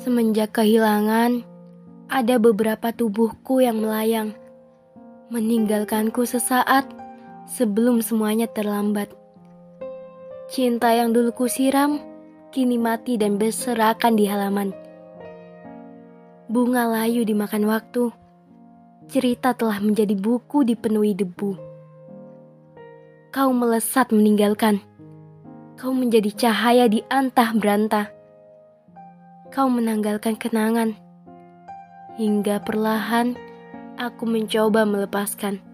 Semenjak kehilangan, ada beberapa tubuhku yang melayang, meninggalkanku sesaat sebelum semuanya terlambat. Cinta yang dulu kusiram, kini mati dan berserakan di halaman. Bunga layu dimakan waktu, cerita telah menjadi buku dipenuhi debu. Kau melesat meninggalkan, kau menjadi cahaya di antah berantah. Kau menanggalkan kenangan, hingga perlahan aku mencoba melepaskan.